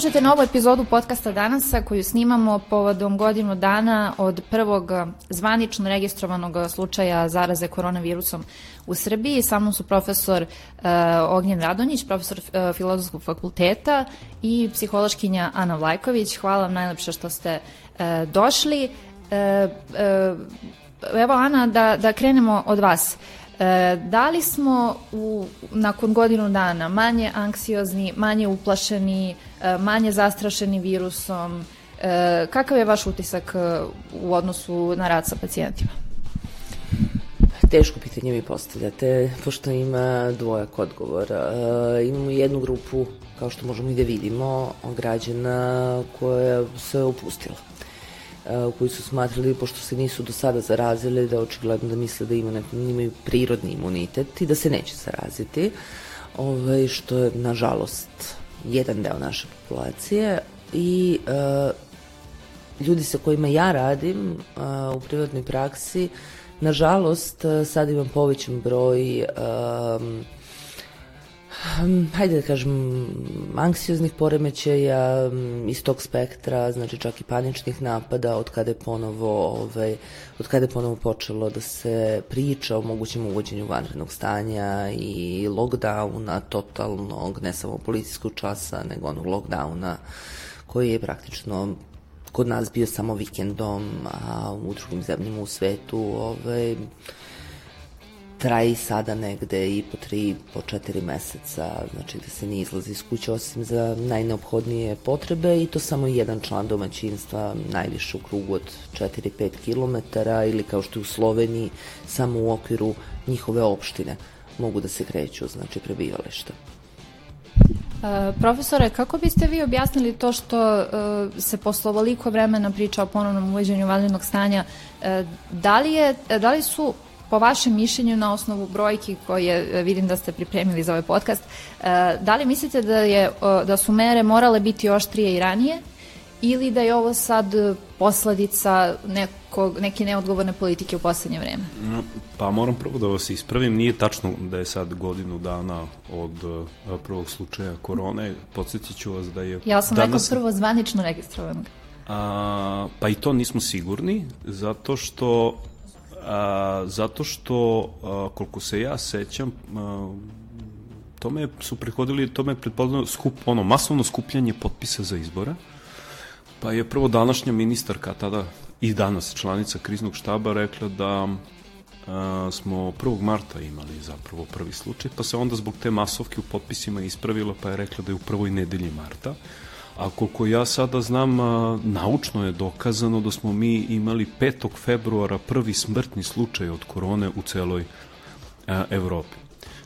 Slušajte novu epizodu podcasta Danasa koju snimamo povodom godinu dana od prvog zvanično registrovanog slučaja zaraze koronavirusom u Srbiji. Sa mnom su profesor uh, Ognjen Radonjić, profesor uh, filozofskog fakulteta i psihološkinja Ana Vlajković. Hvala vam najlepše što ste uh, došli. Uh, uh, evo Ana, da, da krenemo od vas. E, da li smo u, nakon godinu dana manje anksiozni, manje uplašeni, e, manje zastrašeni virusom? E, kakav je vaš utisak e, u odnosu na rad sa pacijentima? Teško pitanje mi postavljate, pošto ima dvojak odgovor. E, imamo jednu grupu, kao što možemo i da vidimo, građana koja se opustila koji su smatrali, pošto se nisu do sada zarazili, da očigledno da misle da ima neko, imaju prirodni imunitet i da se neće zaraziti, ovaj, što je, nažalost, jedan deo naše populacije. I uh, ljudi sa kojima ja radim uh, u privatnoj praksi, nažalost, sad imam povećan broj um, hajde da kažem, anksioznih poremećaja iz tog spektra, znači čak i paničnih napada od kada je ponovo, ovaj, od kada je ponovo počelo da se priča o mogućem uvođenju vanrednog stanja i lockdowna totalnog, ne samo policijskog časa, nego onog lockdowna koji je praktično kod nas bio samo vikendom, a u drugim zemljama u svetu ovaj, traje i sada negde i po tri, po četiri meseca, znači da se nije izlazi iz kuće osim za najneophodnije potrebe i to samo jedan član domaćinstva, najviše u krugu od 4-5 km ili kao što je u Sloveniji, samo u okviru njihove opštine mogu da se kreću, znači prebivališta. Uh, profesore, kako biste vi objasnili to što uh, se posle ovoliko vremena priča o ponovnom uveđenju vanrednog stanja, uh, da, li je, da li su po vašem mišljenju na osnovu brojki koje e, vidim da ste pripremili za ovaj podcast, e, da li mislite da, je, da su mere morale biti oštrije i ranije ili da je ovo sad posledica nekog, neke neodgovorne politike u poslednje vreme? Pa moram prvo da vas ispravim, nije tačno da je sad godinu dana od e, prvog slučaja korone, podsjetit ću vas da je... Ja sam danas... rekao prvo zvanično registrovanog. A, pa i to nismo sigurni, zato što a, zato što, a, koliko se ja sećam, a, tome su prihodili, tome je pretpostavljeno skup, ono, masovno skupljanje potpisa za izbora, pa je prvo današnja ministarka, tada i danas članica kriznog štaba, rekla da a, smo 1. marta imali zapravo prvi slučaj, pa se onda zbog te masovke u potpisima ispravila, pa je rekla da je u prvoj nedelji marta, A koliko ja sada znam, naučno je dokazano da smo mi imali 5. februara prvi smrtni slučaj od korone u celoj Evropi.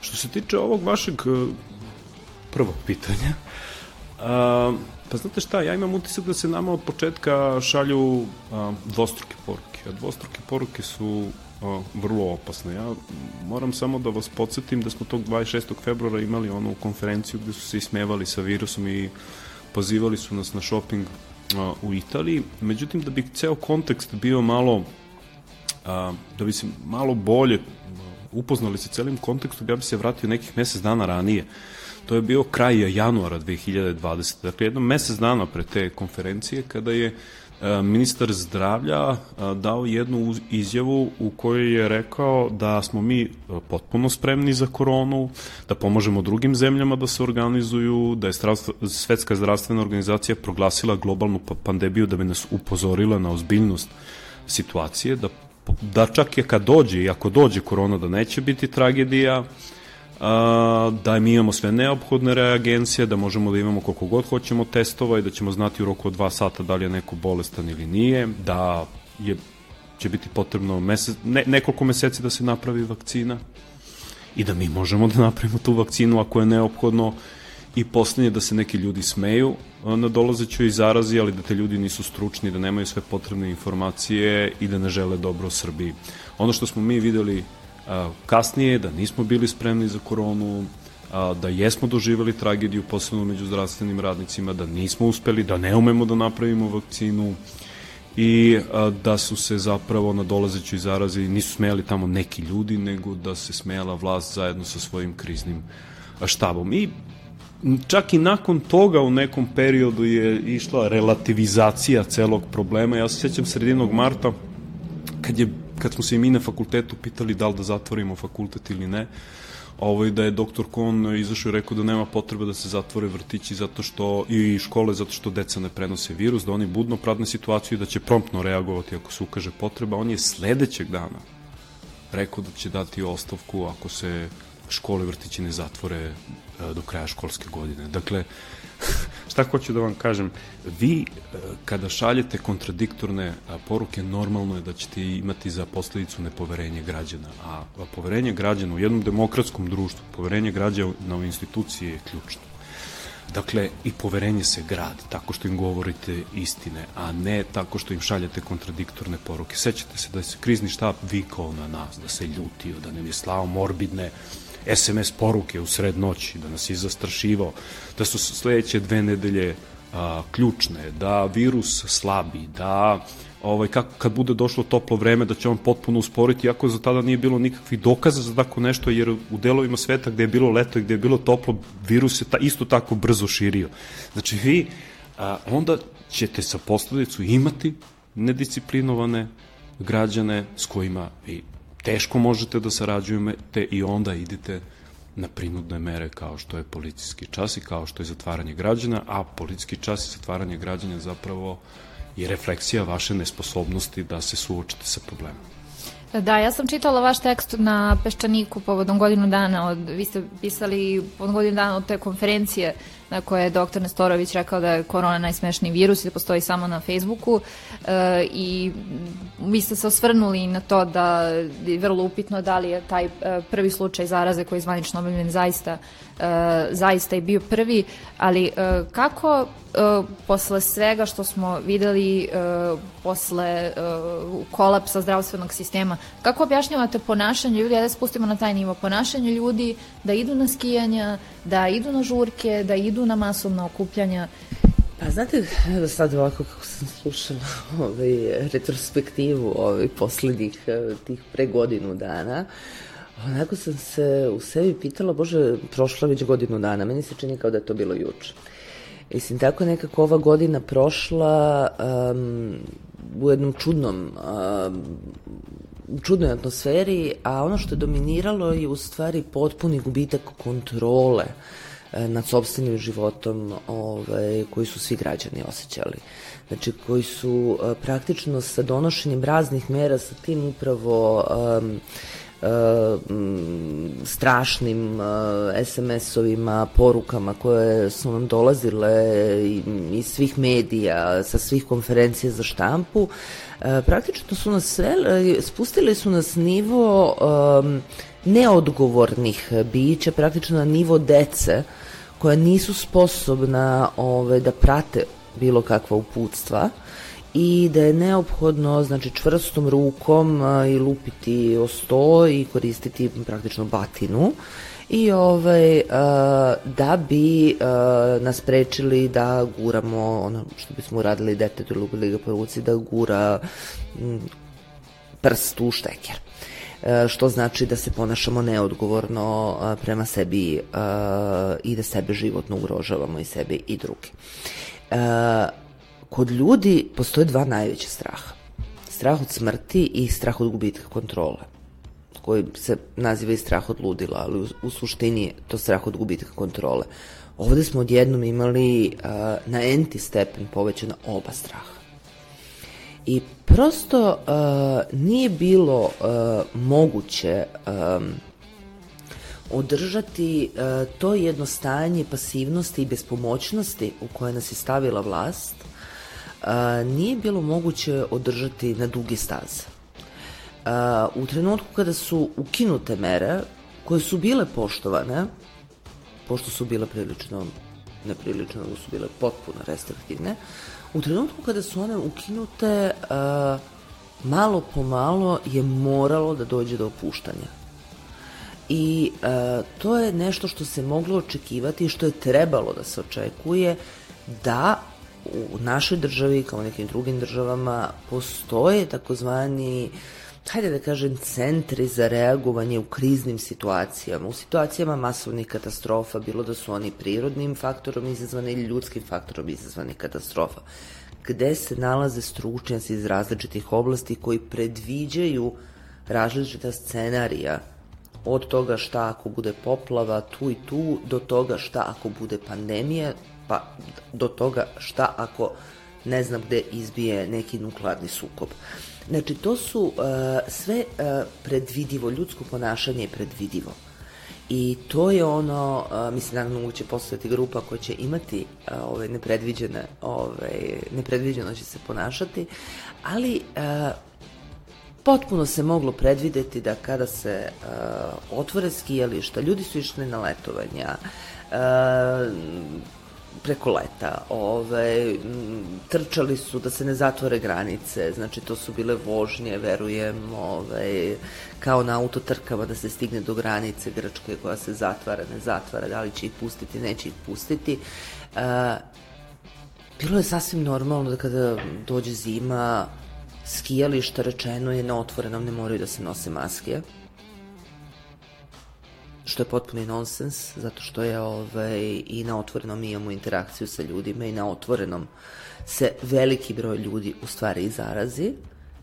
Što se tiče ovog vašeg prvog pitanja, pa znate šta, ja imam utisak da se nama od početka šalju dvostruke poruke, a dvostruke poruke su vrlo opasne. Ja moram samo da vas podsjetim da smo tog 26. februara imali onu konferenciju gde su se ismevali sa virusom i pozivali su nas na shopping u Italiji, međutim da bi ceo kontekst bio malo da bi se malo bolje upoznali sa celim kontekstom, ja bi se vratio nekih mesec dana ranije. To je bio kraj januara 2020. Dakle, jedno mesec dana pre te konferencije, kada je uh, ministar zdravlja e, dao jednu izjavu u kojoj je rekao da smo mi e, potpuno spremni za koronu, da pomožemo drugim zemljama da se organizuju, da je Svetska zdravstvena organizacija proglasila globalnu pa-, pandemiju da bi nas upozorila na ozbiljnost situacije, da, da čak je kad dođe i ako dođe korona da neće biti tragedija, da mi imamo sve neophodne reagencije, da možemo da imamo koliko god hoćemo testova i da ćemo znati u roku od dva sata da li je neko bolestan ili nije, da je, će biti potrebno mesec, ne, nekoliko meseci da se napravi vakcina i da mi možemo da napravimo tu vakcinu ako je neophodno i poslednje da se neki ljudi smeju na dolazećoj zarazi, ali da te ljudi nisu stručni, da nemaju sve potrebne informacije i da ne žele dobro Srbiji. Ono što smo mi videli kasnije, da nismo bili spremni za koronu, da jesmo doživeli tragediju posebno među zdravstvenim radnicima, da nismo uspeli, da ne umemo da napravimo vakcinu i da su se zapravo na dolazećoj zarazi nisu smeli tamo neki ljudi, nego da se smela vlast zajedno sa svojim kriznim štabom. I čak i nakon toga u nekom periodu je išla relativizacija celog problema. Ja se sjećam sredinog marta kad, je, kad smo se i mi na fakultetu pitali da li da zatvorimo fakultet ili ne, ovaj, da je doktor Kon izašao i rekao da nema potrebe da se zatvore vrtići zato što, i škole zato što deca ne prenose virus, da oni budno pradne situaciju i da će promptno reagovati ako se ukaže potreba. On je sledećeg dana rekao da će dati ostavku ako se škole vrtići ne zatvore e, do kraja školske godine. Dakle, šta hoću da vam kažem, vi e, kada šaljete kontradiktorne poruke, normalno je da ćete imati za posledicu nepoverenje građana, a poverenje građana u jednom demokratskom društvu, poverenje građana u institucije je ključno. Dakle, i poverenje se gradi tako što im govorite istine, a ne tako što im šaljete kontradiktorne poruke. Sećate se da se krizni štab vikao na nas, da se ljutio, da nam je slao morbidne SMS poruke u sred noći, da nas je zastrašivao, da su sledeće dve nedelje a, ključne, da virus slabi, da ovaj, kako, kad bude došlo toplo vreme da će on potpuno usporiti, iako za tada nije bilo nikakvih dokaza za tako nešto, jer u delovima sveta gde je bilo leto i gde je bilo toplo, virus se ta, isto tako brzo širio. Znači vi a, onda ćete sa posledicu imati nedisciplinovane građane s kojima vi teško možete da sarađujete i onda idete na prinudne mere kao što je policijski čas i kao što je zatvaranje građana, a policijski čas i zatvaranje građana zapravo je refleksija vaše nesposobnosti da se suočite sa problemom. Da, ja sam čitala vaš tekst na Peščaniku povodom godinu dana, od, vi ste pisali povodom godinu dana od te konferencije na koje je doktor Nestorović rekao da je korona najsmešniji virus i da postoji samo na Facebooku e, i vi ste se osvrnuli na to da je vrlo upitno da li je taj e, prvi slučaj zaraze koji je zvanično objavljen zaista e, zaista je bio prvi, ali e, kako e, posle svega što smo videli e, posle e, kolapsa zdravstvenog sistema, kako objašnjavate ponašanje ljudi, da spustimo na taj nivo, ponašanje ljudi da idu na skijanja, da idu na žurke, da idu na masovna okupljanja. Pa znate, evo sad ovako kako sam slušala ovaj, retrospektivu ovaj, poslednjih eh, tih pre godinu dana, onako sam se u sebi pitala, bože, prošla već godinu dana, meni se čini kao da je to bilo juče. Mislim, tako nekako ova godina prošla um, u jednom čudnom um, čudnoj atmosferi, a ono što je dominiralo je u stvari potpuni gubitak kontrole e, nad sobstvenim životom ovaj, koji su svi građani osjećali. Znači, koji su e, praktično sa donošenjem raznih mera, sa tim upravo um, strašnim SMS-ovima, porukama koje su nam dolazile iz svih medija, sa svih konferencija za štampu, praktično su nas sve, spustili su nas nivo neodgovornih bića, praktično na nivo dece koja nisu sposobna ove, da prate bilo kakva uputstva i da je neophodno znači čvrstom rukom a, i lupiti o sto i koristiti praktično batinu i ovaj a, da bi a, nas prečili da guramo ono što bismo uradili detetu ili ga po ruci da gura m, prst u šteker što znači da se ponašamo neodgovorno prema sebi i da sebe životno ugrožavamo i sebe i druge kod ljudi postoje dva najveća straha. Strah od smrti i strah od gubitka kontrole koji se naziva i strah od ludila, ali u, u suštini je to strah od gubitka kontrole. Ovde smo odjednom imali uh, na enti stepen povećana oba straha. I prosto uh, nije bilo uh, moguće um, održati uh, to jedno stanje pasivnosti i bespomoćnosti u koje nas je stavila vlast a, nije bilo moguće održati na duge staze. A, u trenutku kada su ukinute mere, koje su bile poštovane, pošto su bile prilično, neprilično, nego su bile potpuno restriktivne, u trenutku kada su one ukinute, a, malo po malo je moralo da dođe do opuštanja. i e, to je nešto što se moglo očekivati i što je trebalo da se očekuje da u našoj državi kao nekim drugim državama postoje takozvani hajde da kažem, centri za reagovanje u kriznim situacijama, u situacijama masovnih katastrofa, bilo da su oni prirodnim faktorom izazvani ili ljudskim faktorom izazvani katastrofa, gde se nalaze stručnjaci iz različitih oblasti koji predviđaju različita scenarija. Od toga šta ako bude poplava tu i tu, do toga šta ako bude pandemija, pa do toga šta ako ne znam gde izbije neki nuklearni sukob. Znači, to su uh, sve uh, predvidivo, ljudsko ponašanje je predvidivo. I to je ono, uh, mislim, naravno moguće postojati grupa koja će imati uh, ove nepredviđene, ove, nepredviđeno će se ponašati, ali uh, potpuno se moglo predvideti da kada se uh, otvore skijališta, ljudi su išli na letovanja, uh, preko leta. Ove, trčali su da se ne zatvore granice, znači to su bile vožnje, verujem, ove, kao na autotrkama da se stigne do granice Grčke koja se zatvara, ne zatvara, da li će ih pustiti, neće ih pustiti. E, bilo je sasvim normalno da kada dođe zima, skijališta rečeno je na otvorenom, ne moraju da se nose maske što je potpuni nonsens, zato što je ovaj, i na otvorenom imamo interakciju sa ljudima i na otvorenom se veliki broj ljudi u stvari i zarazi.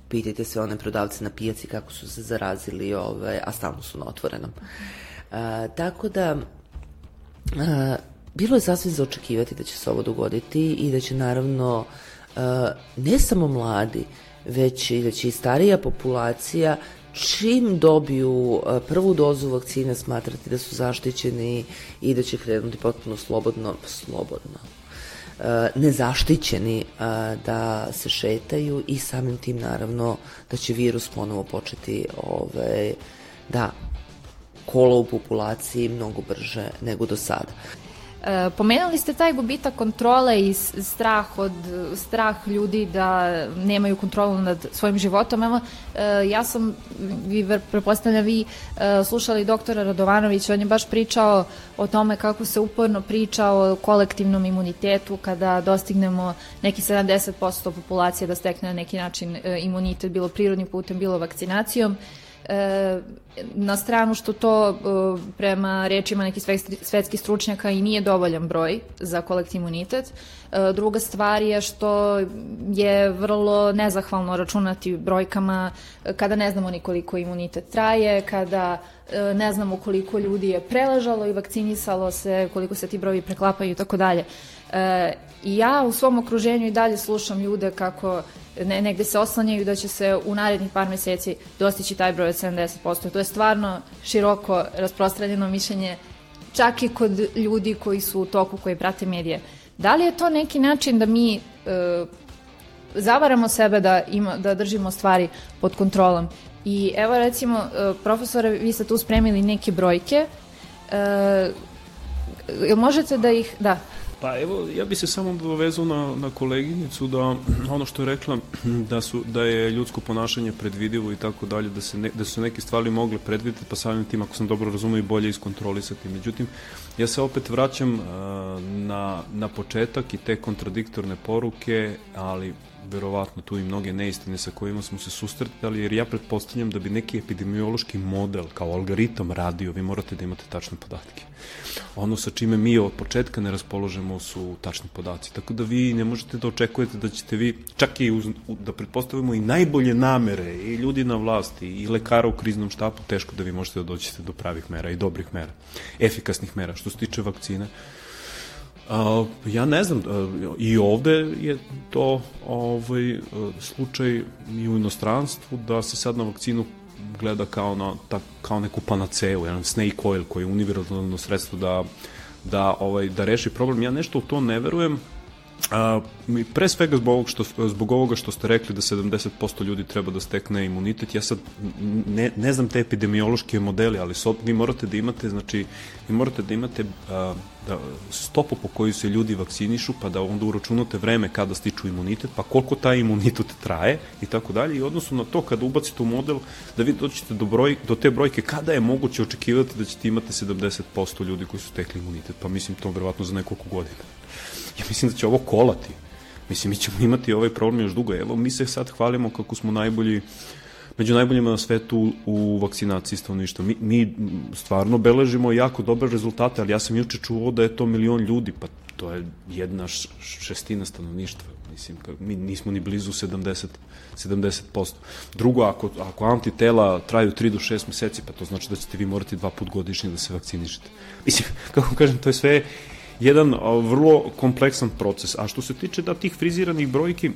Pitajte sve one prodavce na pijaci kako su se zarazili, ovaj, a stalno su na otvorenom. A, tako da, a, bilo je sasvim za očekivati da će se ovo dogoditi i da će naravno a, ne samo mladi, već i da će i starija populacija čim dobiju prvu dozu vakcine smatrati da su zaštićeni i da će krenuti potpuno slobodno, slobodno, nezaštićeni da se šetaju i samim tim naravno da će virus ponovo početi ove, da kola u populaciji mnogo brže nego do sada. E, pomenuli ste taj gubitak kontrole i strah od strah ljudi da nemaju kontrolu nad svojim životom. Evo, e, ja sam, vi prepostavljam vi e, slušali doktora Radovanovića, on je baš pričao o tome kako se uporno priča o kolektivnom imunitetu kada dostignemo neki 70% populacije da stekne na neki način imunitet, bilo prirodnim putem, bilo vakcinacijom. E, na stranu što to e, prema rečima nekih svetskih stručnjaka i nije dovoljan broj za kolektiv imunitet. E, druga stvar je što je vrlo nezahvalno računati brojkama kada ne znamo ni koliko imunitet traje, kada ne znamo koliko ljudi je preležalo i vakcinisalo se, koliko se ti broji preklapaju i tako dalje. I ja u svom okruženju i dalje slušam ljude kako ne, negde se oslanjaju da će se u narednih par meseci dostići taj broj od 70%. To je stvarno široko rasprostranjeno mišljenje čak i kod ljudi koji su u toku, koji prate medije. Da li je to neki način da mi e, zavaramo sebe da, ima, da držimo stvari pod kontrolom? I evo recimo, e, profesore, vi ste tu spremili neke brojke. E, možete da ih... Da. Pa evo, ja bi se samo dovezao na, na koleginicu da ono što je rekla da, su, da je ljudsko ponašanje predvidivo i tako dalje, da, se ne, da su neke stvari mogle predvideti, pa samim tim, ako sam dobro razumio, i bolje iskontrolisati. Međutim, ja se opet vraćam uh, na, na početak i te kontradiktorne poruke, ali verovatno tu i mnoge neistine sa kojima smo se susretali, jer ja pretpostavljam da bi neki epidemiološki model kao algoritam radio, vi morate da imate tačne podatke. Ono sa čime mi od početka ne raspoložemo su tačni podaci, tako da vi ne možete da očekujete da ćete vi, čak i uz, da pretpostavimo i najbolje namere, i ljudi na vlasti, i lekara u kriznom štapu, teško da vi možete da dođete do pravih mera i dobrih mera, efikasnih mera. Što se tiče vakcine, Uh, ja ne znam, uh, i ovde je to ovaj, uh, slučaj i u inostranstvu da se sad na vakcinu gleda kao, na, ta, kao neku panaceju, jedan snake oil koji je univerzalno sredstvo da, da, ovaj, da reši problem. Ja nešto u to ne verujem, A, pre svega zbog, ovog što, zbog ovoga što ste rekli da 70% ljudi treba da stekne imunitet, ja sad ne, ne znam te epidemiološke modele, ali so, vi morate da imate, znači, vi morate da imate a, da, stopu po kojoj se ljudi vakcinišu, pa da onda uračunate vreme kada stiču imunitet, pa koliko taj imunitet traje i tako dalje, i odnosno na to kada ubacite u model da vi doćete do, broj, do te brojke kada je moguće očekivati da ćete imati 70% ljudi koji su stekli imunitet, pa mislim to verovatno za nekoliko godina ja mislim da će ovo kolati. Mislim, mi ćemo imati ovaj problem još dugo. Evo, mi se sad hvalimo kako smo najbolji među najboljima na svetu u vakcinaciji stanovništva. Mi, mi stvarno beležimo jako dobre rezultate, ali ja sam juče čuo da je to milion ljudi, pa to je jedna šestina stanovništva. Mislim, mi nismo ni blizu 70, 70%. Drugo, ako, ako antitela traju 3 do 6 meseci, pa to znači da ćete vi morati dva put godišnje da se vakcinišete. Mislim, kako kažem, to je sve jedan vrlo kompleksan proces. A što se tiče da tih friziranih brojki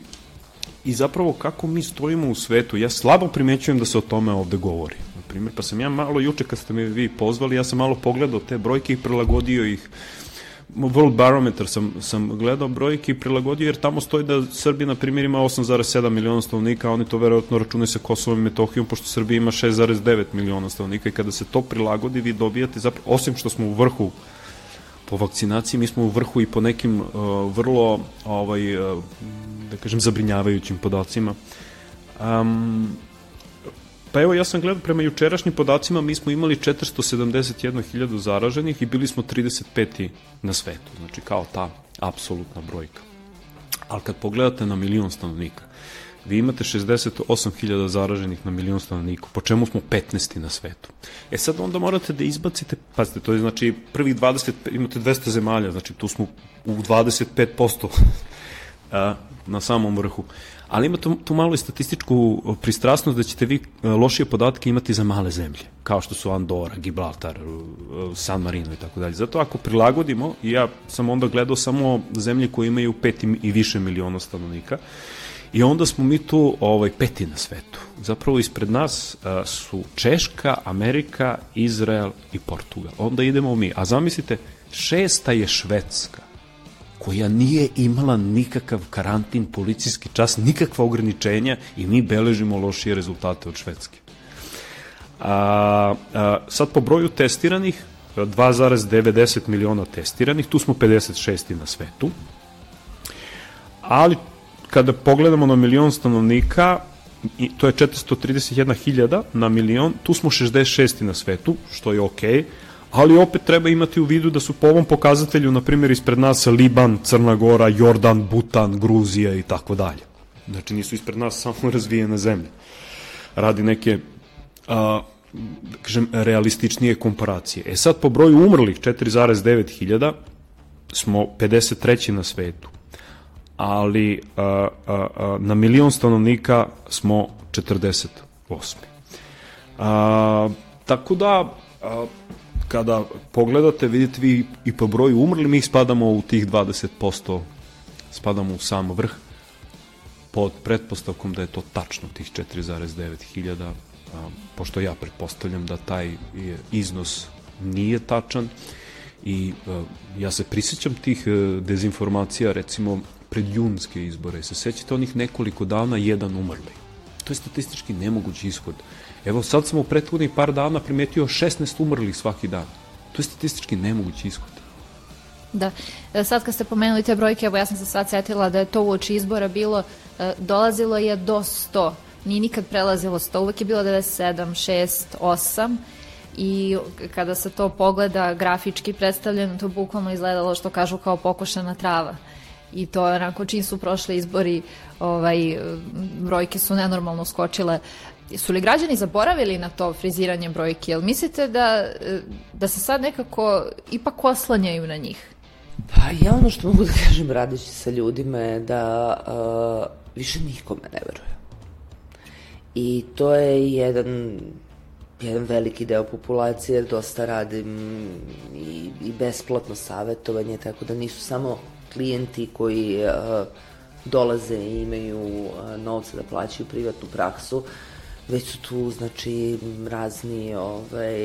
i zapravo kako mi stojimo u svetu, ja slabo primećujem da se o tome ovde govori. Na primjer, pa sam ja malo juče kad ste me vi pozvali, ja sam malo pogledao te brojke i prilagodio ih World Barometer sam, sam gledao brojke i prilagodio, jer tamo stoji da Srbija, na primjer, ima 8,7 miliona stanovnika, a oni to verovatno računaju sa Kosovom i Metohijom, pošto Srbija ima 6,9 miliona stanovnika i kada se to prilagodi, vi dobijate, zapravo, osim što smo u vrhu po vakcinaciji mi smo u vrhu i po nekim uh, vrlo ovaj uh, da kažem zabrinjavajućim podacima. Um, pa evo ja sam gledao prema jučerašnjim podacima mi smo imali 471.000 zaraženih i bili smo 35. na svetu, znači kao ta apsolutna brojka. Ali kad pogledate na milion stanovnika, vi imate 68.000 zaraženih na milion stanovnika, po čemu smo 15. na svetu. E sad onda morate da izbacite, pazite, to je znači prvih 20, imate 200 zemalja, znači tu smo u 25% na samom vrhu. Ali ima tu, malo i statističku pristrasnost da ćete vi lošije podatke imati za male zemlje, kao što su Andora, Gibraltar, San Marino i tako dalje. Zato ako prilagodimo, ja sam onda gledao samo zemlje koje imaju 5 i više miliona stanovnika, I onda smo mi tu ovaj, peti na svetu. Zapravo ispred nas a, su Češka, Amerika, Izrael i Portugal. Onda idemo mi. A zamislite, šesta je Švedska koja nije imala nikakav karantin, policijski čas, nikakva ograničenja i mi beležimo lošije rezultate od Švedske. A, a, sad po broju testiranih, 2,90 miliona testiranih, tu smo 56. na svetu, ali kada pogledamo na milion stanovnika, i to je 431.000 na milion, tu smo 66. na svetu, što je okej, okay, ali opet treba imati u vidu da su po ovom pokazatelju, na primjer, ispred nas Liban, Crna Gora, Jordan, Butan, Gruzija i tako dalje. Znači nisu ispred nas samo razvijene zemlje. Radi neke a, da kažem, realističnije komparacije. E sad, po broju umrlih, 4,9 hiljada, smo 53. na svetu ali a, a, a, na milion stanovnika smo 48. A, tako da, a, kada pogledate, vidite vi i po broju umrli, mi spadamo u tih 20%, spadamo u sam vrh, pod pretpostavkom da je to tačno, tih 4,9 hiljada, pošto ja pretpostavljam da taj iznos nije tačan i ja se prisjećam tih a, dezinformacija, recimo pred junske izbore. Se sećate onih nekoliko dana jedan umrli. To je statistički nemogući ishod. Evo sad smo u prethodnih par dana primetio 16 umrlih svaki dan. To je statistički nemogući ishod. Da, e, sad kad ste pomenuli te brojke, evo ja sam se sad setila da je to uoči izbora bilo, e, dolazilo je do 100, nije nikad prelazilo 100, uvek je bilo 97, 6, 8 i kada se to pogleda grafički predstavljeno, to bukvalno izgledalo što kažu kao pokošena trava i to onako čim su prošli izbori ovaj, brojke su nenormalno skočile su li građani zaboravili na to friziranje brojke? Jel mislite da, da se sad nekako ipak oslanjaju na njih? Pa ja ono što mogu da kažem radeći sa ljudima je da uh, više nikome ne veruje. I to je jedan jedan veliki deo populacije, jer dosta radim i, i besplatno savetovanje, tako da nisu samo klijenti koji uh, dolaze i imaju uh, novca da plaćaju privatnu praksu, već su tu znači razni ovaj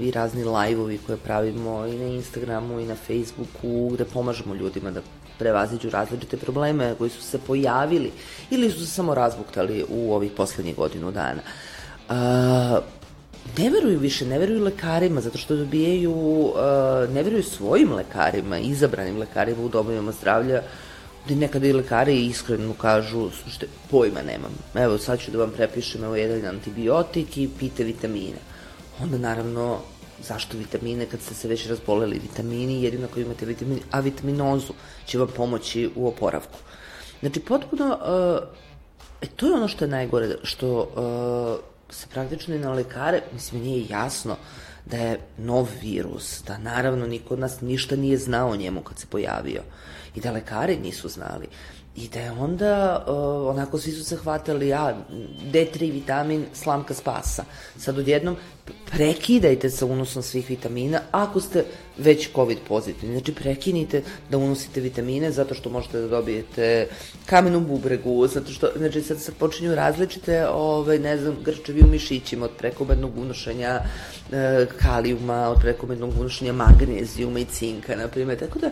i razni lajvovi koje pravimo i na Instagramu i na Facebooku gde pomažemo ljudima da prevaziđu različite probleme koji su se pojavili ili su se samo razbuktali u ovih poslednjih godinu dana. A, ne veruju više, ne veruju lekarima, zato što dobijaju, uh, ne veruju svojim lekarima, izabranim lekarima u domovima zdravlja, gde nekada i lekari iskreno kažu, slušajte, pojma nemam. Evo, sad ću da vam prepišem evo jedan antibiotik i pite vitamine. Onda, naravno, zašto vitamine kad ste se već razboleli vitamini, jedino ako imate vitamin, a vitaminozu će vam pomoći u oporavku. Znači, potpuno, uh, e, to je ono što je najgore, što uh, se praktično i na lekare, mislim, nije jasno da je nov virus, da naravno niko od nas ništa nije znao o njemu kad se pojavio i da lekari nisu znali. I da je onda, uh, onako svi su se hvatali, a, D3 vitamin, slamka spasa. Sad odjednom prekidajte sa unosom svih vitamina ako ste već COVID pozitivni. Znači prekinite da unosite vitamine zato što možete da dobijete kamen u bubregu, zato što, znači sad se počinju različite, ovaj, ne znam, grčevi u mišićima od prekomernog unošenja e, kalijuma, od prekomernog unošenja magnezijuma i cinka, na primjer, tako da...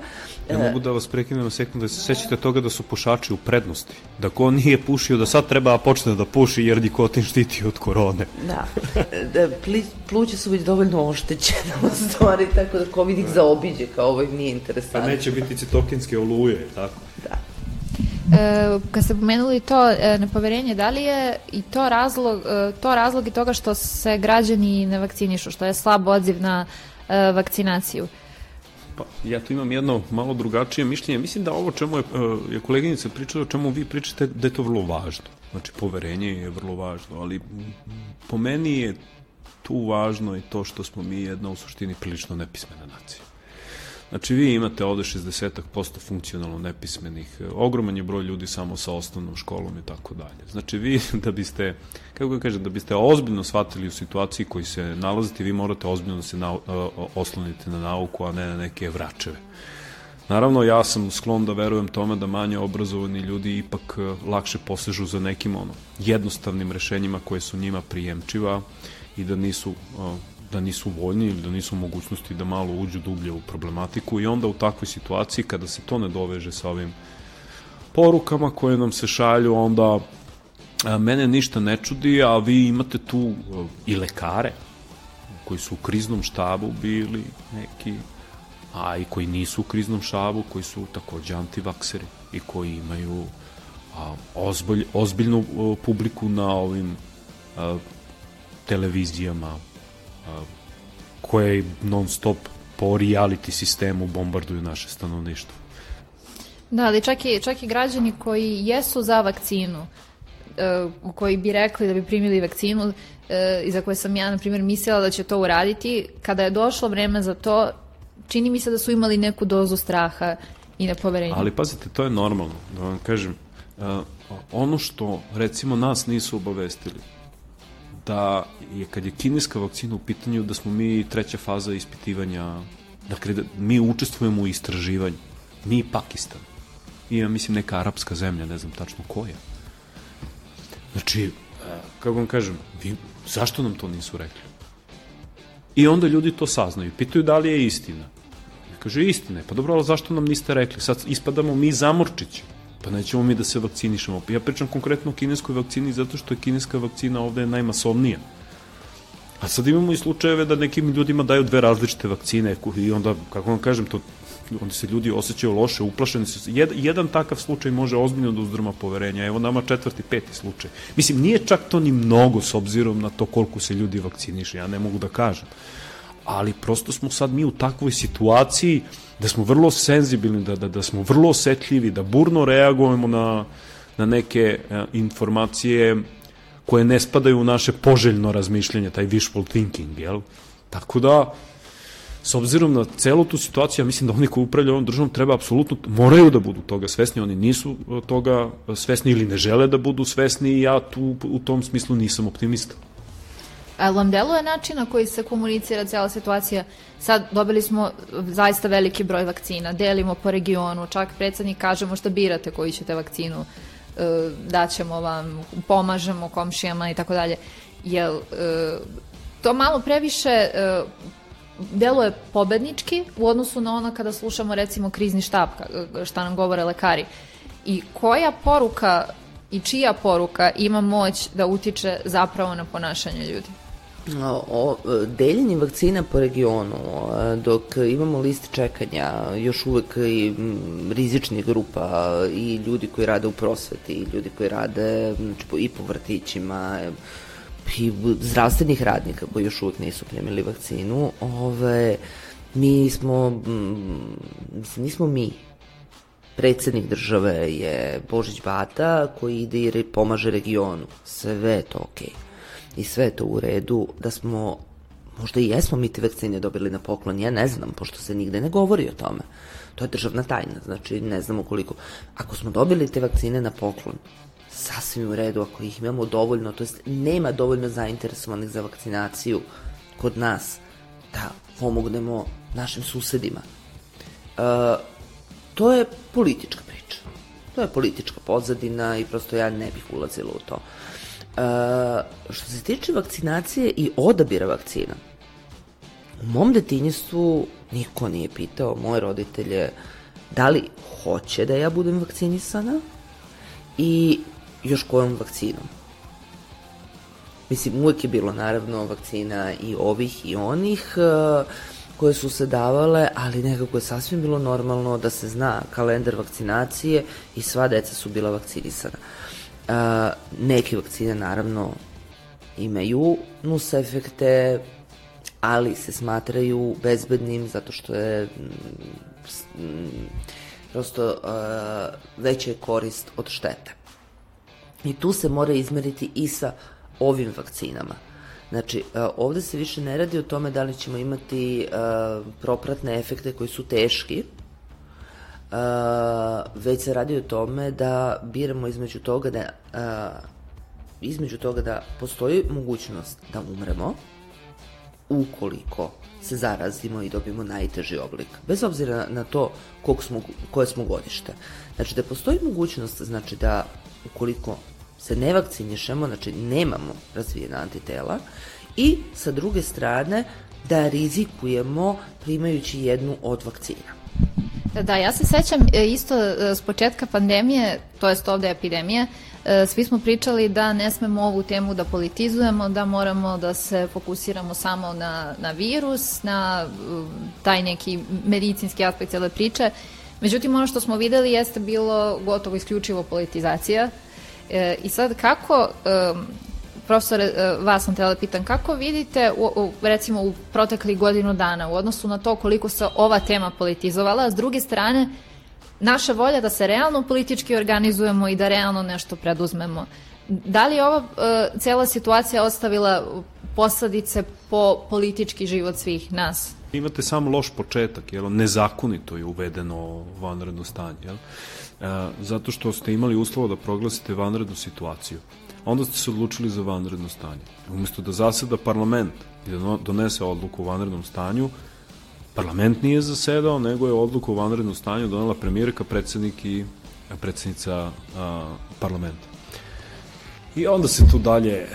E, ja mogu da vas prekinem na sekund, da se sećate toga da su pušači u prednosti, da ko nije pušio, da sad treba počne da puši jer nikotin štiti od korone. Da, da pluća su već dovoljno oštećena u stvari, tako da COVID ih zaobiđe, kao ovo nije interesantno. Pa neće biti citokinske oluje, tako? Da. E, kad ste pomenuli to e, nepoverenje, da li je i to razlog, e, to razlog i toga što se građani ne vakcinišu, što je slab odziv na e, vakcinaciju? Pa, ja tu imam jedno malo drugačije mišljenje. Mislim da ovo čemu je, e, je koleginica pričala, o čemu vi pričate, da je to vrlo važno. Znači, poverenje je vrlo važno, ali po meni je tu važno i to što smo mi jedna u suštini prilično nepismena nacija. Znači vi imate ovde 60% funkcionalno nepismenih, ogroman je broj ljudi samo sa osnovnom školom i tako dalje. Znači vi da biste, kako ga kažem, da biste ozbiljno shvatili u situaciji koji se nalazite, vi morate ozbiljno da se na, oslonite na nauku, a ne na neke vračeve. Naravno, ja sam sklon da verujem tome da manje obrazovani ljudi ipak lakše posežu za nekim ono, jednostavnim rešenjima koje su njima prijemčiva, i da nisu da nisu voljni ili da nisu mogućnosti da malo uđu dublje u problematiku. I onda u takvoj situaciji kada se to ne doveže sa ovim porukama koje nam se šalju, onda mene ništa ne čudi, a vi imate tu i lekare koji su u kriznom štabu bili neki, a i koji nisu u kriznom štabu, koji su takođe antivakseri i koji imaju a, ozbolj, ozbiljnu publiku na ovim a, televizijama koje non stop po reality sistemu bombarduju naše stanovništvo. Da, ali čak i, čak i građani koji jesu za vakcinu, uh, koji bi rekli da bi primili vakcinu uh, i za koje sam ja, na primjer, mislila da će to uraditi, kada je došlo vreme za to, čini mi se da su imali neku dozu straha i nepoverenja. Ali pazite, to je normalno, da vam kažem. Uh, ono što, recimo, nas nisu obavestili, da je kad je kineska vakcina u pitanju da smo mi treća faza ispitivanja, dakle da mi učestvujemo u istraživanju. Mi Pakistan. I ja mislim neka arapska zemlja, ne znam tačno koja. Znači, e, kako vam kažem, vi, zašto nam to nisu rekli? I onda ljudi to saznaju, pitaju da li je istina. Kaže, istina je, pa dobro, ali zašto nam niste rekli? Sad ispadamo mi zamorčići pa nećemo mi da se vakcinišemo. Ja pričam konkretno o kineskoj vakcini zato što je kineska vakcina ovde najmasovnija. A sad imamo i slučajeve da nekim ljudima daju dve različite vakcine i onda, kako vam kažem, to onda se ljudi osjećaju loše, uplašeni su. Jed, jedan takav slučaj može ozbiljno da uzdrma poverenja. Evo nama četvrti, peti slučaj. Mislim, nije čak to ni mnogo s obzirom na to koliko se ljudi vakciniše, ja ne mogu da kažem. Ali prosto smo sad mi u takvoj situaciji da smo vrlo senzibilni, da, da, da smo vrlo osetljivi, da burno reagujemo na, na neke e, informacije koje ne spadaju u naše poželjno razmišljanje, taj wishful thinking, jel? Tako da, s obzirom na celu tu situaciju, ja mislim da oni koji upravljaju ovom državom treba apsolutno, moraju da budu toga svesni, oni nisu e, toga svesni ili ne žele da budu svesni i ja tu u tom smislu nisam optimista. A vam deluje način na koji se komunicira cijela situacija? Sad dobili smo zaista veliki broj vakcina, delimo po regionu, čak predsednik kaže možda birate koju ćete vakcinu, e, daćemo vam, pomažemo komšijama i tako dalje. Jel e, to malo previše e, deluje pobednički u odnosu na ono kada slušamo recimo krizni štab, šta nam govore lekari. I koja poruka i čija poruka ima moć da utiče zapravo na ponašanje ljudi? O, deljenje vakcina po regionu, dok imamo list čekanja, još uvek i rizičnih grupa i ljudi koji rade u prosveti, i ljudi koji rade i po vrtićima, i zdravstvenih radnika koji još uvek nisu primili vakcinu, ove, mi smo, mislim, nismo mi, predsednik države je Božić Bata koji ide i pomaže regionu. Sve je to okej. Okay i sve je to u redu, da smo, možda i jesmo mi te vakcine dobili na poklon, ja ne znam, pošto se nigde ne govori o tome. To je državna tajna, znači ne znamo koliko. Ako smo dobili te vakcine na poklon, sasvim u redu, ako ih imamo dovoljno, to jest nema dovoljno zainteresovanih za vakcinaciju kod nas, da pomognemo našim susedima. E, to je politička priča. To je politička pozadina i prosto ja ne bih ulazila u to. Što se tiče vakcinacije i odabira vakcina, u mom detinjstvu niko nije pitao moje roditelje da li hoće da ja budem vakcinisana i još kojom vakcinom. Mislim, uvek je bilo naravno vakcina i ovih i onih uh, koje su se davale, ali nekako je sasvim bilo normalno da se zna kalendar vakcinacije i sva deca su bila vakcinisana. A, neke vakcine naravno imaju nus efekte, ali se smatraju bezbednim zato što je mm, prosto uh, veća je korist od štete. I tu se mora izmeriti i sa ovim vakcinama. Znači, uh, ovde se više ne radi o tome da li ćemo imati propratne efekte koji su teški, već se radi o tome da biramo između toga da između toga da postoji mogućnost da umremo ukoliko se zarazimo i dobijemo najteži oblik, bez obzira na to kog smo, koje smo godište. Znači da postoji mogućnost znači da ukoliko se ne vakcinišemo, znači nemamo razvijena antitela i sa druge strane da rizikujemo primajući jednu od vakcina. Da, ja se sećam e, isto e, s početka pandemije, to jest ovde epidemije, e, svi smo pričali da ne smemo ovu temu da politizujemo, da moramo da se fokusiramo samo na, na virus, na taj neki medicinski aspekt cele priče. Međutim, ono što smo videli jeste bilo gotovo isključivo politizacija. I sad kako profesore, e, vas sam trebala da pitan, kako vidite, u, u, recimo, u proteklih godinu dana, u odnosu na to koliko se ova tema politizovala, a s druge strane, naša volja da se realno politički organizujemo i da realno nešto preduzmemo. Da li je ova uh, cela situacija ostavila posledice po politički život svih nas? Imate samo loš početak, jel? nezakonito je uvedeno vanredno stanje. Jel? E, zato što ste imali uslovo da proglasite vanrednu situaciju onda ste se odlučili za vanredno stanje. Umesto da zaseda parlament i da donese odluku o vanrednom stanju, parlament nije zasedao, nego je odluku o vanrednom stanju donela premijerka, predsednik i predsednica a, parlamenta. I onda se tu dalje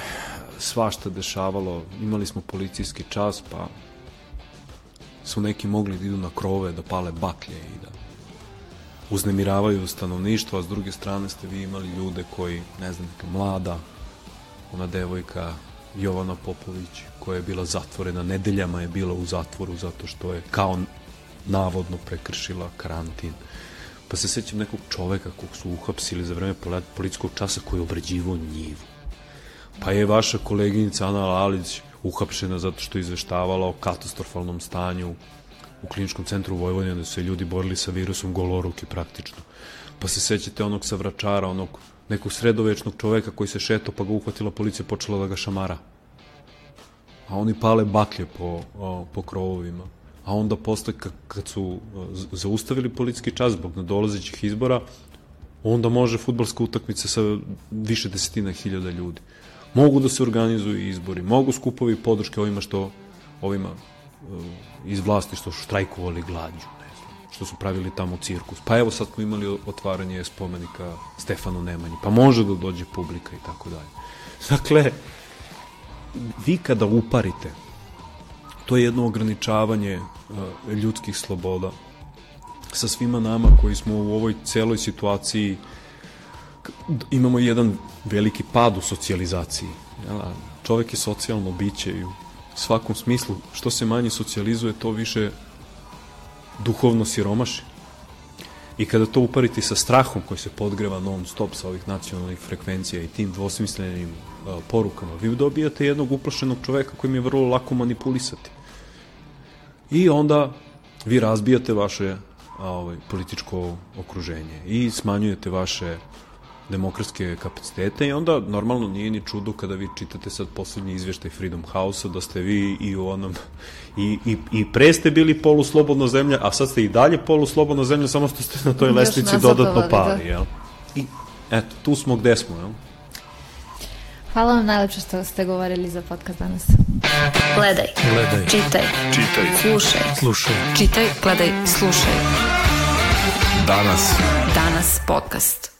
svašta dešavalo, imali smo policijski čas, pa su neki mogli da idu na krove, da pale baklje i da uznemiravaju stanovništvo, a s druge strane ste vi imali ljude koji, ne znam, neka mlada, ona devojka Jovana Popović, koja je bila zatvorena, nedeljama je bila u zatvoru zato što je kao navodno prekršila karantin. Pa se sećam nekog čoveka kog su uhapsili za vreme policijskog časa koji je obrađivo njivu. Pa je vaša koleginica Ana Lalić uhapšena zato što je izveštavala o katastrofalnom stanju u kliničkom centru Vojvodine da su se ljudi borili sa virusom goloruki praktično. Pa se sećate onog sa vračara, onog nekog sredovečnog čoveka koji se šeto pa ga uhvatila policija počela da ga šamara. A oni pale baklje po, po krovovima. A onda posle kad su zaustavili policijski čas zbog nadolazećih izbora, onda može futbalska utakmica sa više desetina hiljada ljudi. Mogu da se organizuju izbori, mogu skupovi podrške ovima što ovima iz vlasti što su štrajkovali glađu, ne znam, što su pravili tamo cirkus. Pa evo sad smo imali otvaranje spomenika Stefanu Nemanji, pa može da dođe publika i tako dalje. Dakle, vi kada uparite to je jedno ograničavanje uh, ljudskih sloboda sa svima nama koji smo u ovoj celoj situaciji imamo jedan veliki pad u socijalizaciji. Jel? Čovek je socijalno biće i svakom smislu što se manje socijalizuje to više duhovno siromaši. I kada to upariti sa strahom koji se podgreva non stop sa ovih nacionalnih frekvencija i tim dvosmislenim uh, porukama, vi dobijate jednog uplašenog čoveka kojim je vrlo lako manipulisati. I onda vi razbijate vaše a, ovaj, političko okruženje i smanjujete vaše demokratske kapacitete i onda normalno nije ni čudo kada vi čitate sad poslednji izveštaj Freedom House-a da ste vi i u onom i, i, i pre ste bili poluslobodna zemlja, a sad ste i dalje poluslobodna zemlja, samo što ste na toj Još lestvici dodatno da. pali, jel? I eto, tu smo gde smo, jel? Hvala vam najlepše što ste govorili za podcast danas. Gledaj, Gledaj. čitaj, Čitaj. slušaj. Slušaj. Čitaj, gledaj, slušaj. Danas. Danas podcast.